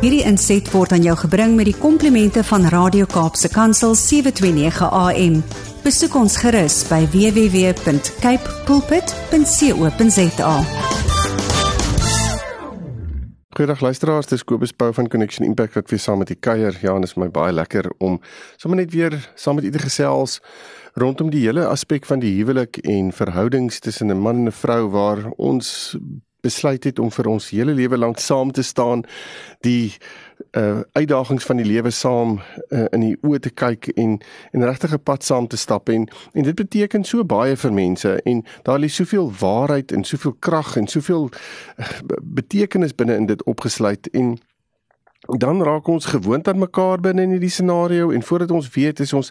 Hierdie inset word aan jou gebring met die komplimente van Radio Kaapse Kansel 729 AM. Besoek ons gerus by www.cape pulpit.co.za. Goeiedag luisteraars, dis Kobus Pau van Connection Impact wat weer saam met u kuier. Ja, en dit is my baie lekker om sommer net weer saam met u te gesels rondom die hele aspek van die huwelik en verhoudings tussen 'n man en 'n vrou waar ons besluit het om vir ons hele lewe lank saam te staan die uh uitdagings van die lewe saam uh, in die oë te kyk en en regtig 'n pad saam te stap en en dit beteken so baie vir mense en daar lê soveel waarheid en soveel krag en soveel uh, betekenis binne in dit opgesluit en dan raak ons gewoond aan mekaar binne in hierdie scenario en voordat ons weet is ons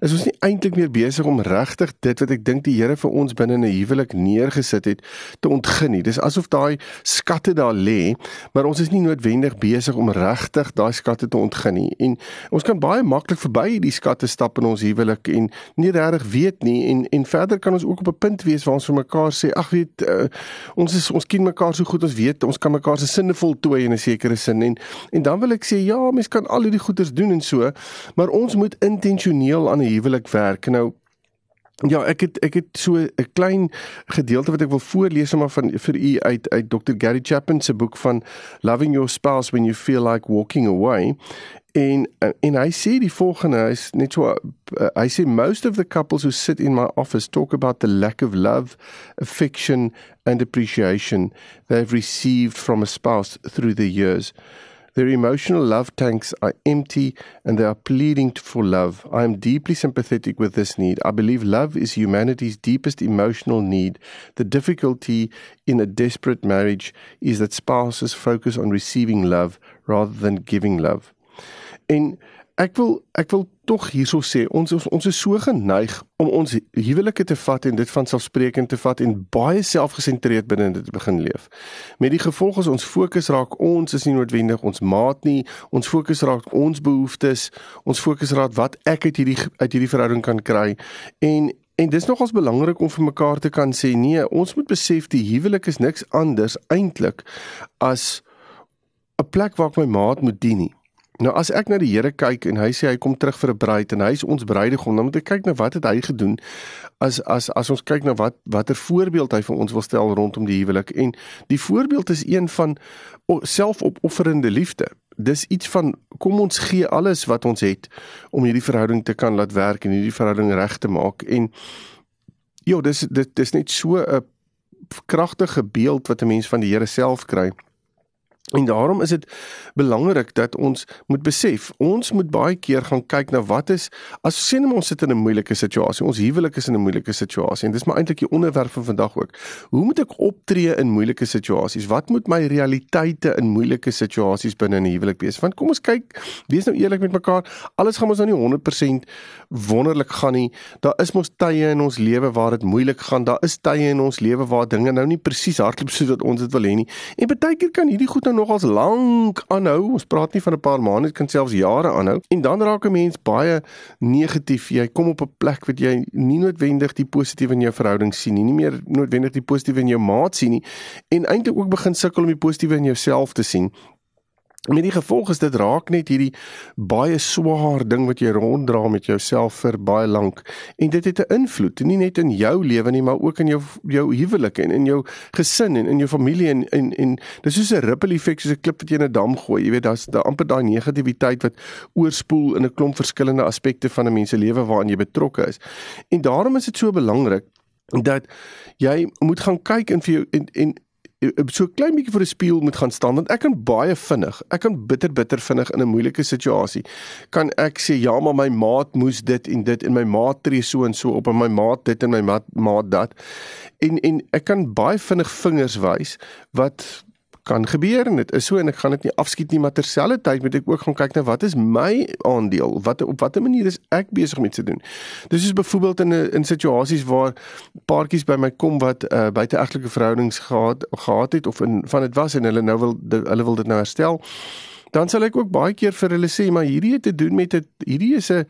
is ons nie eintlik meer besig om regtig dit wat ek dink die Here vir ons binne in 'n huwelik neergesit het te ontgin nie. Dis asof daai skatte daar lê, maar ons is nie noodwendig besig om regtig daai skatte te ontgin nie. En ons kan baie maklik verby hierdie skatte stap in ons huwelik en nie regtig weet nie en en verder kan ons ook op 'n punt wees waar ons vir mekaar sê ag weet uh, ons is ons ken mekaar so goed ons weet ons kan mekaar se sinne voltooi in 'n sekere sin en en dan wil ek sê ja, mens kan al hierdie goeders doen en so, maar ons moet intentioneel aan 'n huwelik werk. Nou Ja, ek het ek het so 'n klein gedeelte wat ek wil voorlees maar van vir u uit uit Dr. Gary Chapman se boek van Loving Your Spouse When You Feel Like Walking Away. En en hy sê die volgende, hy's net so uh, hy sê most of the couples who sit in my office talk about the lack of love, affection and appreciation they've received from a spouse through the years. Their emotional love tanks are empty and they are pleading for love. I am deeply sympathetic with this need. I believe love is humanity's deepest emotional need. The difficulty in a desperate marriage is that spouses focus on receiving love rather than giving love. En ek wil ek wil tog hierso sê ons ons, ons is so geneig om ons huwelike te vat en dit van selfspreekend te vat en baie selfgesentreerd binne dit te begin leef. Met die gevolg is ons fokus raak ons is nie noodwendig ons maat nie, ons fokus raak ons behoeftes, ons fokus raak wat ek uit hierdie uit hierdie verhouding kan kry en en dis nogals belangrik om vir mekaar te kan sê nee, ons moet besef die huwelik is niks anders eintlik as 'n plek waar ek my maat moet dien nie. Nou as ek na die Here kyk en hy sê hy kom terug vir 'n bruid en hy is ons bruidegom, dan moet ek kyk na wat het hy gedoen as as as ons kyk na wat watter voorbeeld hy vir ons wil stel rondom die huwelik en die voorbeeld is een van selfopofferende liefde. Dis iets van kom ons gee alles wat ons het om hierdie verhouding te kan laat werk en hierdie verhouding reg te maak en ja, dis dit dis net so 'n kragtige beeld wat 'n mens van die Here self kry. En daarom is dit belangrik dat ons moet besef, ons moet baie keer gaan kyk na wat is as sien ons sit in 'n moeilike situasie. Ons huwelik is in 'n moeilike situasie en dis maar eintlik die onderwerp van vandag ook. Hoe moet ek optree in moeilike situasies? Wat moet my realiteite in moeilike situasies binne 'n huwelik wees? Want kom ons kyk, wees nou eerlik met mekaar. Alles gaan ons nou nie 100% wonderlik gaan nie. Daar is mos tye in ons lewe waar dit moeilik gaan. Daar is tye in ons lewe waar dinge nou nie presies hardloop soos wat ons dit wil hê nie. En baie keer kan hierdie goed nou nogals lank aanhou. Ons praat nie van 'n paar maande, dit kan selfs jare aanhou. En dan raak 'n mens baie negatief. Jy kom op 'n plek wat jy nie noodwendig die positief in jou verhouding sien nie, nie meer noodwendig die positief in jou maat sien nie en eintlik ook begin sukkel om die positief in jouself te sien. Met die gevolg is dit raak net hierdie baie swaar ding wat jy ronddra met jouself vir baie lank. En dit het 'n invloed nie net in jou lewe nie maar ook in jou jou huwelik en in jou gesin en in jou familie en en en dis soos 'n ripple effek soos 'n klip wat jy in 'n dam gooi. Jy weet daar's daar amper daai negativiteit wat oorspoel in 'n klomp verskillende aspekte van 'n mens se lewe waaraan jy betrokke is. En daarom is dit so belangrik dat jy moet gaan kyk en vir jou en en so klein bietjie voor 'n spieël moet gaan staan want ek kan baie vinnig, ek kan bitter bitter vinnig in 'n moeilike situasie. Kan ek sê ja, maar my maat moes dit en dit en my maat tree so en so op en my maat dit en my maat maat dat. En en ek kan baie vinnig vingers wys wat kan gebeur en dit is so en ek gaan dit nie afskiet nie maar terselfdertyd moet ek ook gaan kyk na wat is my aandeel? Wat op watter manier is ek besig met te doen? Dis is byvoorbeeld in in situasies waar paartjies by my kom wat uh, buiteegtelike verhoudings gehad gehad het of in van dit was en hulle nou wil de, hulle wil dit nou herstel dan sal ek ook baie keer vir hulle sê maar hierdie het te doen met dit hierdie is 'n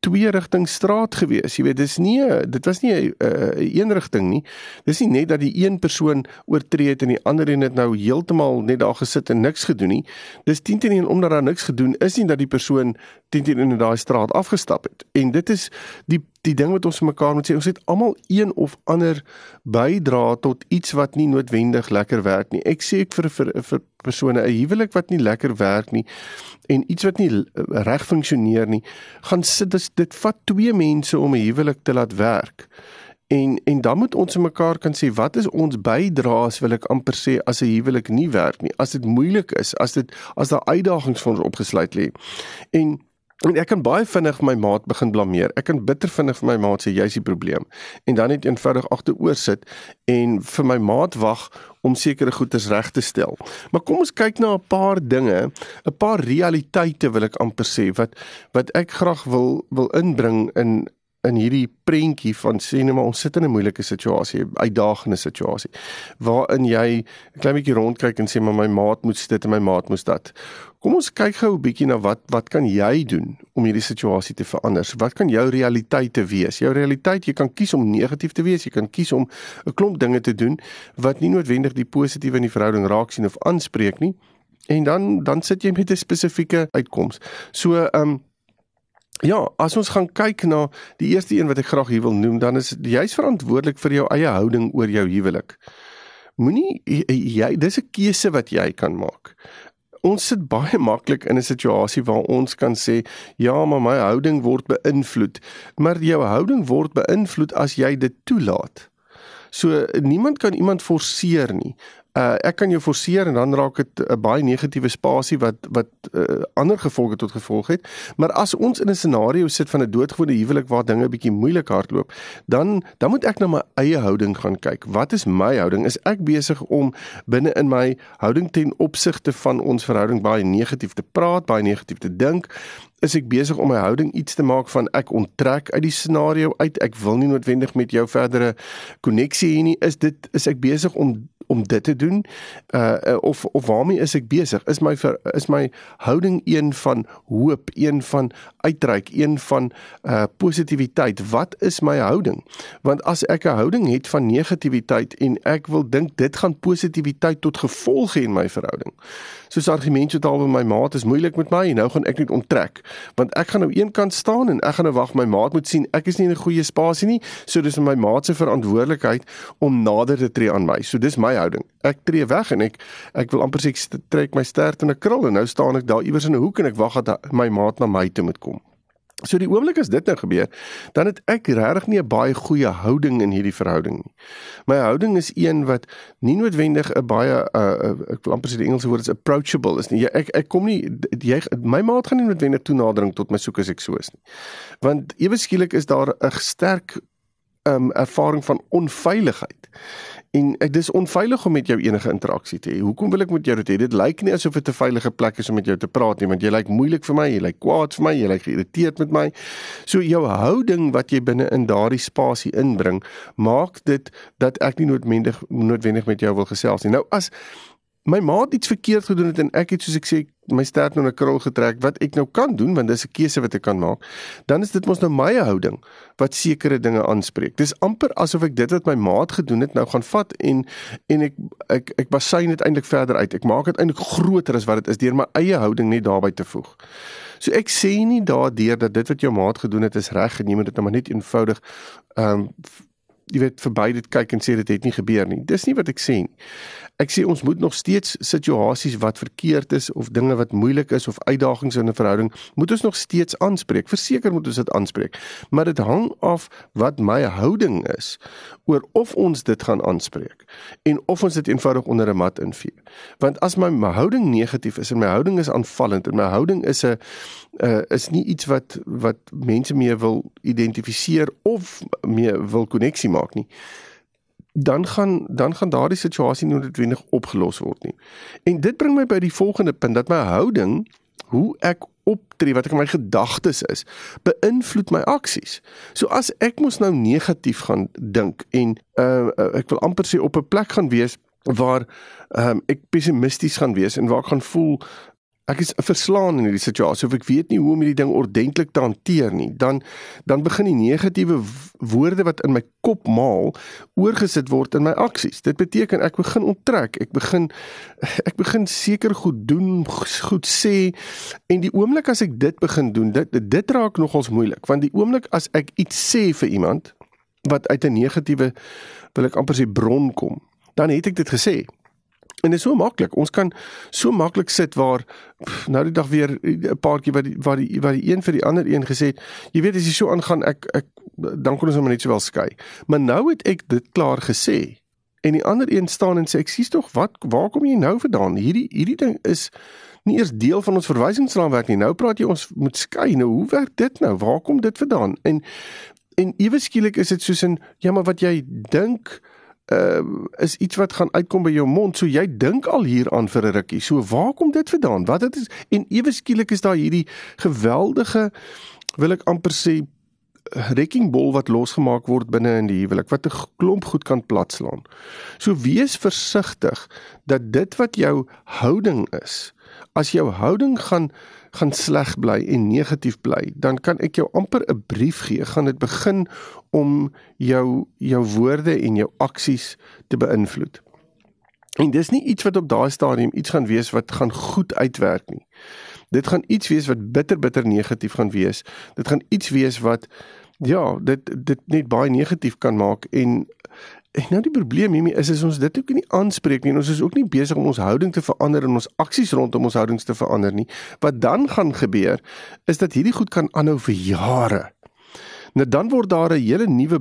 twee rigting straat gewees. Jy weet, dis nie dit was nie 'n uh, een rigting nie. Dis nie net dat die een persoon oortree het en die ander een het nou heeltemal net daar gesit en niks gedoen nie. Dis 10 teen 1 omdat daar niks gedoen is nie dat die persoon 10 teen 1 in daai straat afgestap het. En dit is die die ding wat ons mekaar moet sê, ons het almal een of ander bydra tot iets wat nie noodwendig lekker werk nie. Ek sê ek vir vir vir persone 'n huwelik wat nie lekker werk nie en iets wat nie reg funksioneer nie, gaan sit dit dit vat twee mense om 'n huwelik te laat werk. En en dan moet ons mekaar kan sê wat is ons bydraes wil ek amper sê as 'n huwelik nie werk nie. As dit moeilik is, as dit as daar uitdagings vir ons opgesluit lê. En En ek kan baie vinnig my maat begin blameer. Ek kan bitter vinnig vir my maat sê jy's die probleem. En dan net eenvoudig agteroor sit en vir my maat wag om sekere goeders reg te stel. Maar kom ons kyk na 'n paar dinge, 'n paar realiteite wil ek amper sê wat wat ek graag wil wil inbring in in hierdie prentjie van sê net maar ons sit in 'n moeilike situasie, uitdagende situasie waarin jy 'n klein bietjie rondkyk en sê maar my maat moet dit en my maat moet dat. Kom ons kyk gou 'n bietjie na wat wat kan jy doen om hierdie situasie te verander? Wat kan jou realiteite wees? Jou realiteit, jy kan kies om negatief te wees, jy kan kies om 'n klomp dinge te doen wat nie noodwendig die positiewe in die verhouding raak sien of aanspreek nie. En dan dan sit jy met 'n spesifieke uitkoms. So, ehm um, Ja, as ons gaan kyk na die eerste een wat ek graag hier wil noem, dan is jy's verantwoordelik vir jou eie houding oor jou huwelik. Moenie jy dis 'n keuse wat jy kan maak. Ons sit baie maklik in 'n situasie waar ons kan sê, ja, maar my houding word beïnvloed, maar jou houding word beïnvloed as jy dit toelaat. So niemand kan iemand forceer nie uh, ek kan jou forceer en dan raak dit 'n baie negatiewe spasie wat wat uh, ander gevolge tot gevolg het. Maar as ons in 'n scenario sit van 'n doodgewone huwelik waar dinge bietjie moeilik hardloop, dan dan moet ek na my eie houding gaan kyk. Wat is my houding? Is ek besig om binne in my houding ten opsigte van ons verhouding baie negatief te praat, baie negatief te dink? Is ek besig om my houding iets te maak van ek onttrek uit die scenario uit. Ek wil nie noodwendig met jou verdere koneksie hê nie. Is dit is ek besig om om dit te doen. Uh of of waarmee is ek besig is my ver, is my houding een van hoop een van uitreik een van uh positiwiteit wat is my houding? Want as ek 'n houding het van negativiteit en ek wil dink dit gaan positiwiteit tot gevolg hê in my verhouding. Soos argument so taal by my maat is moeilik met my nou gaan ek net onttrek. Want ek gaan nou een kant staan en ek gaan nou wag my maat moet sien ek is nie in 'n goeie spasie nie. So dis my maat se verantwoordelikheid om nader te tree aan my. So dis my houding ek tree weg en ek ek wil amper sê ek trek my stert in 'n krul en nou staan ek daar iewers in 'n hoek en ek wag dat my maat na my toe moet kom So die oomblik as dit nou gebeur, dan het ek regtig nie 'n baie goeie houding in hierdie verhouding nie. My houding is een wat nie noodwendig 'n baie uh, ek wil amper sê die Engelse woord is approachable is nie. Ek ek kom nie jy my maat gaan nie noodwendig toenadering tot my soek as ek so is nie. Want ewe skielik is daar 'n sterk um, ervaring van onveiligheid. En ek dis onveilig om met jou enige interaksie te hê. Hoekom wil ek met jou dit hê? Dit lyk nie asof dit 'n veilige plek is om met jou te praat nie, want jy lyk moeilik vir my, jy lyk kwaad vir my, jy lyk geïrriteerd met my. So jou houding wat jy binne in daardie spasie inbring, maak dit dat ek nie noodwendig noodwendig met jou wil gesels nie. Nou as my maat iets verkeerd gedoen het en ek het soos ek sê my stert nou 'n krul getrek wat ek nou kan doen want dis 'n keuse wat ek kan maak dan is dit mos nou my houding wat sekere dinge aanspreek. Dis amper asof ek dit wat my maat gedoen het nou gaan vat en en ek ek ek basyn dit eintlik verder uit. Ek maak dit eintlik groter as wat dit is deur my eie houding net daarbey te voeg. So ek sê nie daardeur dat dit wat jou maat gedoen het is reg en jy moet dit nou maar net eenvoudig ehm um, jy weet verby dit kyk en sê dit het nie gebeur nie. Dis nie wat ek sê nie ek sê ons moet nog steeds situasies wat verkeerd is of dinge wat moeilik is of uitdagings in 'n verhouding moet ons nog steeds aanspreek. Verseker moet ons dit aanspreek, maar dit hang af wat my houding is oor of ons dit gaan aanspreek en of ons dit eenvoudig onder 'n mat invee. Want as my, my houding negatief is en my houding is aanvallend en my houding is 'n uh, is nie iets wat wat mense mee wil identifiseer of mee wil koneksie maak nie dan gaan dan gaan daardie situasie nie noodwendig opgelos word nie. En dit bring my by die volgende punt dat my houding, hoe ek optree, wat ek my gedagtes is, beïnvloed my aksies. So as ek mos nou negatief gaan dink en uh, ek wil amper sê op 'n plek gaan wees waar um, ek pessimisties gaan wees en waar ek gaan voel ek is verslaan in hierdie situasie of ek weet nie hoe om hierdie ding ordentlik te hanteer nie, dan dan begin die negatiewe woorde wat in my kop maal oorgesit word in my aksies. Dit beteken ek begin onttrek, ek begin ek begin seker goed doen, goed sê en die oomblik as ek dit begin doen, dit dit raak nogals moeilik, want die oomblik as ek iets sê vir iemand wat uit 'n negatiewe wil ek amper sê bron kom, dan het ek dit gesê. En dit is so maklik. Ons kan so maklik sit waar pff, nou die dag weer 'n paartjie wat die, wat die wat die een vir die ander een gesê het, jy weet as jy so aangaan ek ek dan kon ons hom net sowel skei. Maar nou het ek dit klaar gesê. En die ander een staan en sê ek sies tog wat waar kom jy nou vandaan? Hierdie hierdie ding is nie eers deel van ons verwysingsraamwerk nie. Nou praat jy ons moet skei. Nou hoe werk dit nou? Waar kom dit vandaan? En en ewe skielik is dit soos 'n ja, maar wat jy dink uh, is iets wat gaan uitkom by jou mond. So jy dink al hieraan vir 'n rukkie. So waar kom dit vandaan? Wat dit is en ewe skielik is daar hierdie geweldige wil ek amper sê rekkingbol wat losgemaak word binne in die huwelik wat 'n klomp goed kan platslaan. So wees versigtig dat dit wat jou houding is, as jou houding gaan gaan sleg bly en negatief bly, dan kan ek jou amper 'n brief gee, gaan dit begin om jou jou woorde en jou aksies te beïnvloed. En dis nie iets wat op daai stadium iets gaan wees wat gaan goed uitwerk nie. Dit gaan iets wees wat bitter bitter negatief gaan wees. Dit gaan iets wees wat ja, dit dit net baie negatief kan maak en En nou die probleem hiermee is is ons dit ook nie aanspreek nie. Ons is ook nie besig om ons houding te verander en ons aksies rondom ons houdings te verander nie. Wat dan gaan gebeur is dat hierdie goed kan aanhou vir jare. Nou dan word daar 'n hele nuwe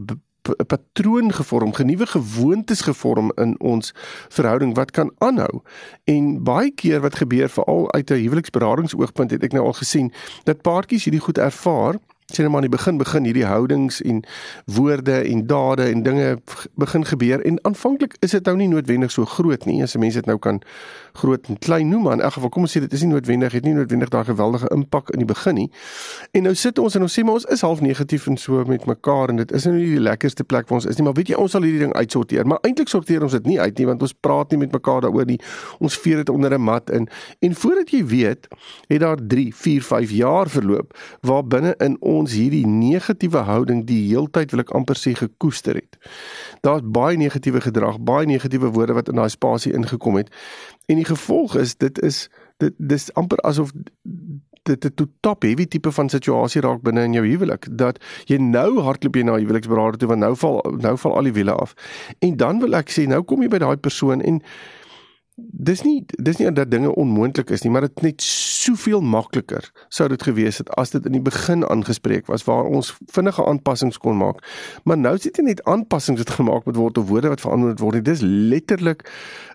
patroon gevorm, genuwe gewoontes gevorm in ons verhouding wat kan aanhou. En baie keer wat gebeur veral uit 'n huweliksberadingsoogpunt het ek nou al gesien dat paartjies hierdie goed ervaar sien nou maar aan die begin begin hierdie houdings en woorde en dade en dinge begin gebeur en aanvanklik is dit nou nie noodwendig so groot nie as 'n mens dit nou kan groot en klein noem maar in elk geval kom ons sê dit is nie noodwendig het nie noodwendig daai geweldige impak in die begin nie. En nou sit ons en ons sê maar ons is half negatief en so met mekaar en dit is nou nie die lekkerste plek waar ons is nie. Maar weet jy ons sal hierdie ding uitsorteer maar eintlik sorteer ons dit nie uit nie want ons praat nie met mekaar daaroor nie. Ons veer dit onder 'n mat in. En voordat jy weet het daar 3 4 5 jaar verloop waar binne in ons hierdie negatiewe houding die heeltyd wil ek amper sê gekoester het. Daar's baie negatiewe gedrag, baie negatiewe woorde wat in daai spasie ingekom het. En die gevolg is dit is dit dis amper asof dit 'n top heavy tipe van situasie raak binne in jou huwelik dat jy nou hardloop jy na huweliksberader toe want nou val nou val al die wiele af. En dan wil ek sê nou kom jy by daai persoon en dis nie dis nie dat dinge onmoontlik is nie, maar dit net soveel makliker sou dit gewees het as dit in die begin aangespreek was waar ons vinnige aanpassings kon maak. Maar nou sit jy net aanpassings wat gemaak moet word of woorde wat verander moet word. Dis letterlik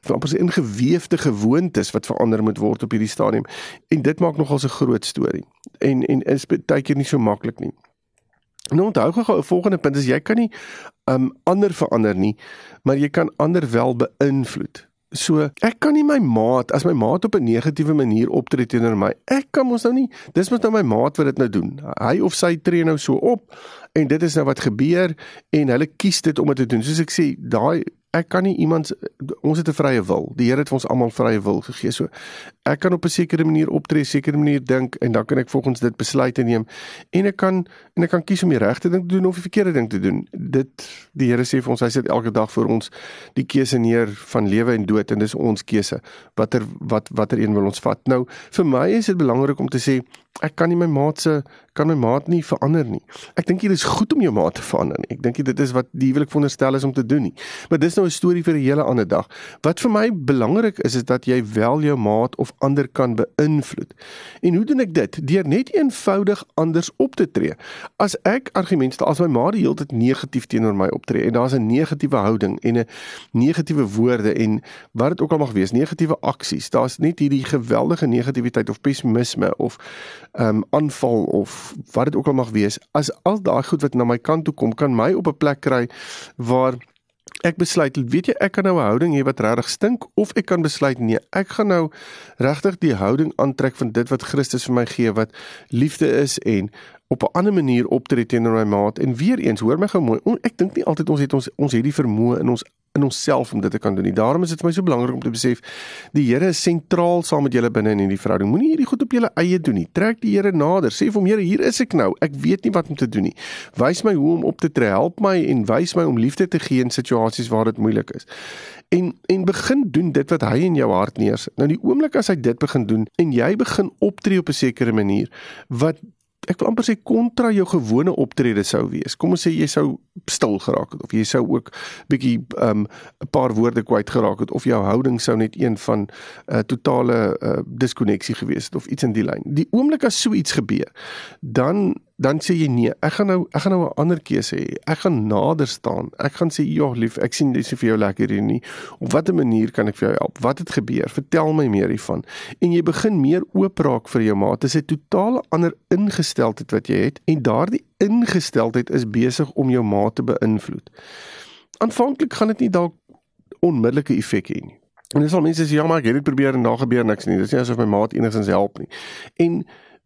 amper se ingeweefde gewoontes wat verander moet word op hierdie stadium. En dit maak nogal 'n groot storie. En en is baie keer nie so maklik nie. Nou onthou gou 'n volgende punt is jy kan nie um ander verander nie, maar jy kan ander wel beïnvloed. So ek kan nie my maat as my maat op 'n negatiewe manier optree teenoor my. Ek kan mos nou nie. Dis mos nou my maat wat dit nou doen. Hy of sy tree nou so op en dit is nou wat gebeur en hulle kies dit om dit te doen. Soos ek sê, daai ek kan nie iemand ons het 'n vrye wil. Die Here het vir ons almal vrye wil gegee. So ek kan op 'n sekere manier optree, sekere manier dink en dan kan ek volgens dit besluite neem en ek kan en ek kan kies om die regte ding te doen of die verkeerde ding te doen. Dit die Here sê vir ons hy sit elke dag vir ons die keuse neer van lewe en dood en dis ons keuse. Watter wat watter een wil ons vat? Nou vir my is dit belangrik om te sê ek kan nie my maat se kan my maat nie verander nie. Ek dink dit is goed om jou maat te verander nie. Ek dink dit is wat die huwelik veronderstel is om te doen nie. Maar dis nou 'n storie vir 'n hele ander dag. Wat vir my belangrik is is dat jy wel jou maat of ander kan beïnvloed. En hoe doen ek dit? Deur net eenvoudig anders op te tree. As ek argumente as my maat die hele tyd negatief teenoor my optree en daar's 'n negatiewe houding en 'n negatiewe woorde en wat dit ook al mag wees, negatiewe aksies. Daar's net hierdie geweldige negativiteit of pessimisme of ehm um, aanval of wat dit ook al mag wees. As al daai goed wat na my kant toe kom, kan my op 'n plek kry waar ek besluit, weet jy, ek kan nou 'n houding hê wat regtig stink of ek kan besluit nee, ek gaan nou regtig die houding aantrek van dit wat Christus vir my gee wat liefde is en op 'n ander manier optree teenoor my maat. En weer eens hoor my gou mooi ek dink nie altyd ons het ons ons het die vermoë in ons in onsself om dit te kan doen nie. Daarom is dit vir my so belangrik om te besef die Here is sentraal saam met julle binne in hierdie verhouding. Moenie hierdie goed op julle eie doen nie. Trek die Here nader. Sê vir hom, Here, hier is ek nou. Ek weet nie wat om te doen nie. Wys my hoe om op te tree. Help my en wys my om liefde te gee in situasies waar dit moeilik is. En en begin doen dit wat hy in jou hart neersit. Nou die oomblik as hy dit begin doen en jy begin optree op 'n sekere manier wat ek wil amper sê kontra jou gewone optrede sou wees. Kom ons sê jy sou stil geraak het of jy sou ook bietjie um 'n paar woorde kwyt geraak het of jou houding sou net een van 'n uh, totale uh, diskonneksie gewees het of iets in die lyn. Die oomblik as so iets gebeur, dan dan sê jy nee, ek gaan nou ek gaan nou 'n ander keuse hê. Ek gaan nader staan. Ek gaan sê ja, lief, ek sien dis vir jou lekker hier nie. Op watter manier kan ek vir jou help? Wat het gebeur? Vertel my meer hiervan. En jy begin meer oop raak vir jou maat. Dit is 'n totale ander ingesteldheid wat jy het en daardie ingesteldheid is besig om jou maat te beïnvloed. Aanvanklik gaan dit nie dalk onmiddellike effek hê nie. En dis al mense sê ja, maar ek het dit probeer en daar gebeur niks nie. Dis nie asof my maat enigstens help nie. En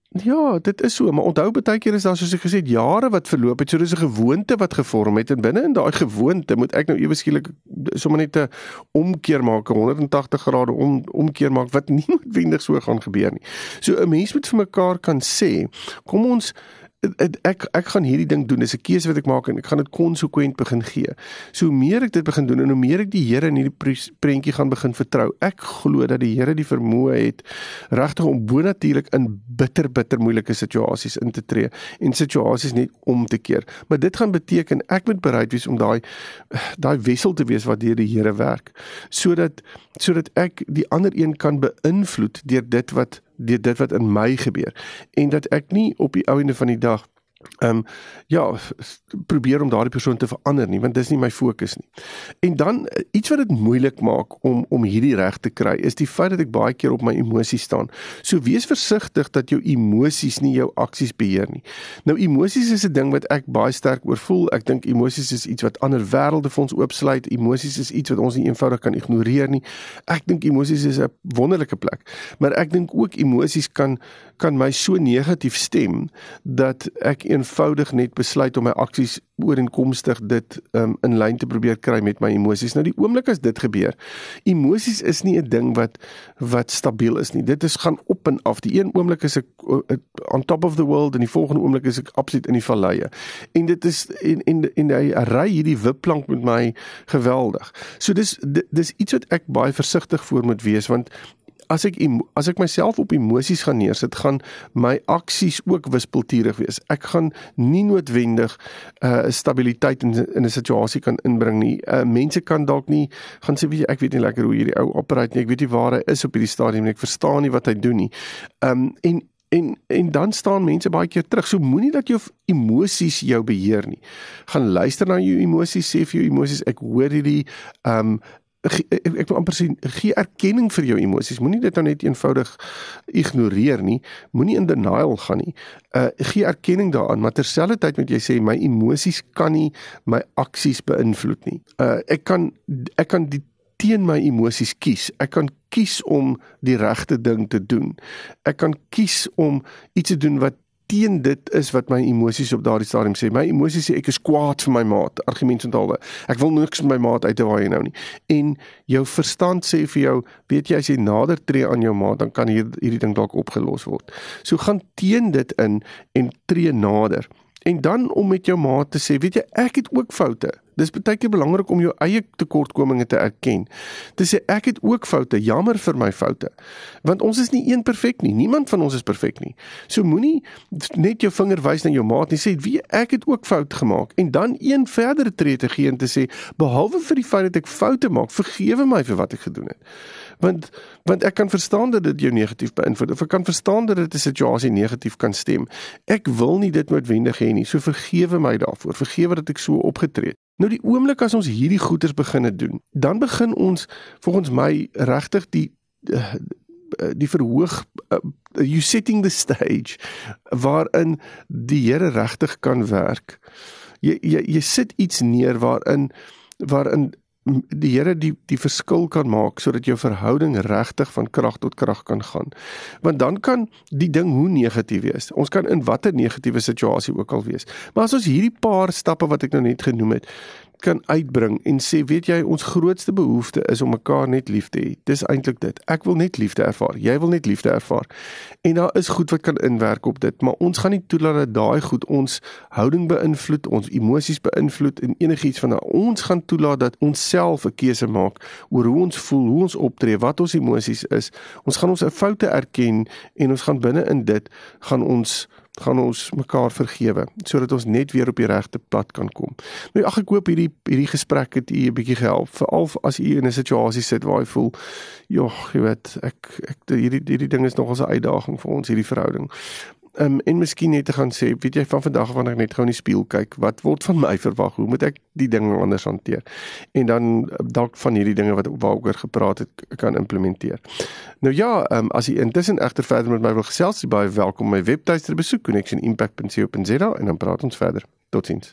Ja, dit is so, maar onthou baie keer is daar soos ek gesê het jare wat verloop het, so dis 'n gewoonte wat gevorm het en binne in daai gewoonte moet ek nou ewe skielik sommer net 'n omkeer maak, 'n 180 grade om omkeer maak wat nie noodwendig so gaan gebeur nie. So 'n mens moet vir mekaar kan sê, kom ons ek ek gaan hierdie ding doen. Dis 'n keuse wat ek maak en ek gaan dit konsekwent begin gee. So hoe meer ek dit begin doen en hoe meer ek die Here in hierdie prentjie gaan begin vertrou. Ek glo dat die Here die vermoë het regtig om bonatuurlik in bitter bitter moeilike situasies in te tree en situasies net om te keer. Maar dit gaan beteken ek moet bereid wees om daai daai wissel te wees wat deur die Here werk sodat sodat ek die ander een kan beïnvloed deur dit wat deur dit wat in my gebeur. En dat ek nie op die einde van die dag ehm um, ja probeer om daardie persoon te verander nie want dis nie my fokus nie. En dan eh, iets wat dit moeilik maak om om hierdie reg te kry is die feit dat ek baie keer op my emosies staan. So wees versigtig dat jou emosies nie jou aksies beheer nie. Nou emosies is 'n ding wat ek baie sterk oor voel. Ek dink emosies is iets wat ander wêrelde vir ons oopsluit. Emosies is iets wat ons nie eenvoudig kan ignoreer nie. Ek dink emosies is 'n wonderlike plek, maar ek dink ook emosies kan kan my so negatief stem dat ek eenvoudig net besluit om my aksies ooreenkomstig dit um, in lyn te probeer kry met my emosies. Nou die oomblik as dit gebeur, emosies is nie 'n ding wat wat stabiel is nie. Dit is gaan op en af. Die een oomblik is ek on top of the world en die volgende oomblik is ek absoluut in die valleie. En dit is en en en hy ry hierdie wipplank met my geweldig. So dis dis iets wat ek baie versigtig voor moet wees want as ek as ek myself op emosies gaan neersit, gaan my aksies ook wispelturig wees. Ek gaan nie noodwendig 'n uh, stabiliteit in in 'n situasie kan inbring nie. Uh, mense kan dalk nie gaan sê weet jy ek weet nie lekker hoe hierdie ou operate nie. Ek weet nie waar hy is op hierdie stadium nie. Ek verstaan nie wat hy doen nie. Um en en en dan staan mense baie keer terug. So moenie dat jou emosies jou beheer nie. Gaan luister na jou emosies, sê vir jou emosies ek hoor hierdie um ek, ek wil amper sê gee erkenning vir jou emosies. Moenie dit nou net eenvoudig ignoreer nie. Moenie in denial gaan nie. Uh gee erkenning daaraan, maar terselfdertyd moet jy sê my emosies kan nie my aksies beïnvloed nie. Uh ek kan ek kan die teen my emosies kies. Ek kan kies om die regte ding te doen. Ek kan kies om iets te doen wat teen dit is wat my emosies op daardie stadium sê. My emosies sê ek is kwaad vir my maat, argumentsentale. Ek wil niks met my maat uit te waai nou nie. En jou verstand sê vir jou, weet jy as jy nader tree aan jou maat, dan kan hier hierdie ding dalk opgelos word. So gaan teen dit in en tree nader. En dan om met jou maat te sê, weet jy, ek het ook foute. Dis baie keer belangrik om jou eie tekortkominge te erken. Te sê ek het ook foute, jammer vir my foute. Want ons is nie een perfek nie. Niemand van ons is perfek nie. So moenie net jou vinger wys na jou maat nie. Sê wie ek het ook fout gemaak en dan een verdere tree te gee en te sê behalwe vir die feit dat ek foute maak, vergewe my vir wat ek gedoen het. Want want ek kan verstaan dat dit jou negatief beïnvloed. Of ek kan verstaan dat dit 'n situasie negatief kan stem. Ek wil nie dit noodwendig hê nie. So vergewe my daarvoor. Vergewe dat ek so opgetree het. Nou die oomblik as ons hierdie goeders begine doen, dan begin ons volgens my regtig die uh, die verhoog uh, you setting the stage waarin die Here regtig kan werk. Jy jy jy sit iets neer waarin waarin die Here die die verskil kan maak sodat jou verhouding regtig van krag tot krag kan gaan. Want dan kan die ding hoe negatief wees. Ons kan in watter negatiewe situasie ook al wees. Maar as ons hierdie paar stappe wat ek nou net genoem het, kan uitbring en sê weet jy ons grootste behoefte is om mekaar net lief te hê. Dis eintlik dit. Ek wil net liefde ervaar. Jy wil net liefde ervaar. En daar is goed wat kan inwerk op dit, maar ons gaan nie toelaat dat daai goed ons houding beïnvloed, ons emosies beïnvloed en enigiets van daai. Ons gaan toelaat dat ons self 'n keuse maak oor hoe ons voel, hoe ons optree, wat ons emosies is. Ons gaan ons foute erken en ons gaan binne in dit gaan ons gaan ons mekaar vergewe sodat ons net weer op die regte pad kan kom. Nou ag ek hoop hierdie hierdie gesprek het u 'n bietjie gehelp veral as u in 'n situasie sit waar jy voel joh, jy weet, ek ek hierdie hierdie ding is nogal 'n uitdaging vir ons hierdie verhouding. Um, en miskien net te gaan sê, weet jy van vandag wanneer ek net gou in die spieël kyk, wat word van my verwag? Hoe moet ek die dinge anders hanteer? En dan eh, dalk van hierdie dinge wat waaroor gepraat het kan implementeer. Nou ja, um, as jy intussen egter verder met my wil gesels, jy baie welkom my webtuiste besoek connectionimpact.co.za en dan praat ons verder. Totsiens.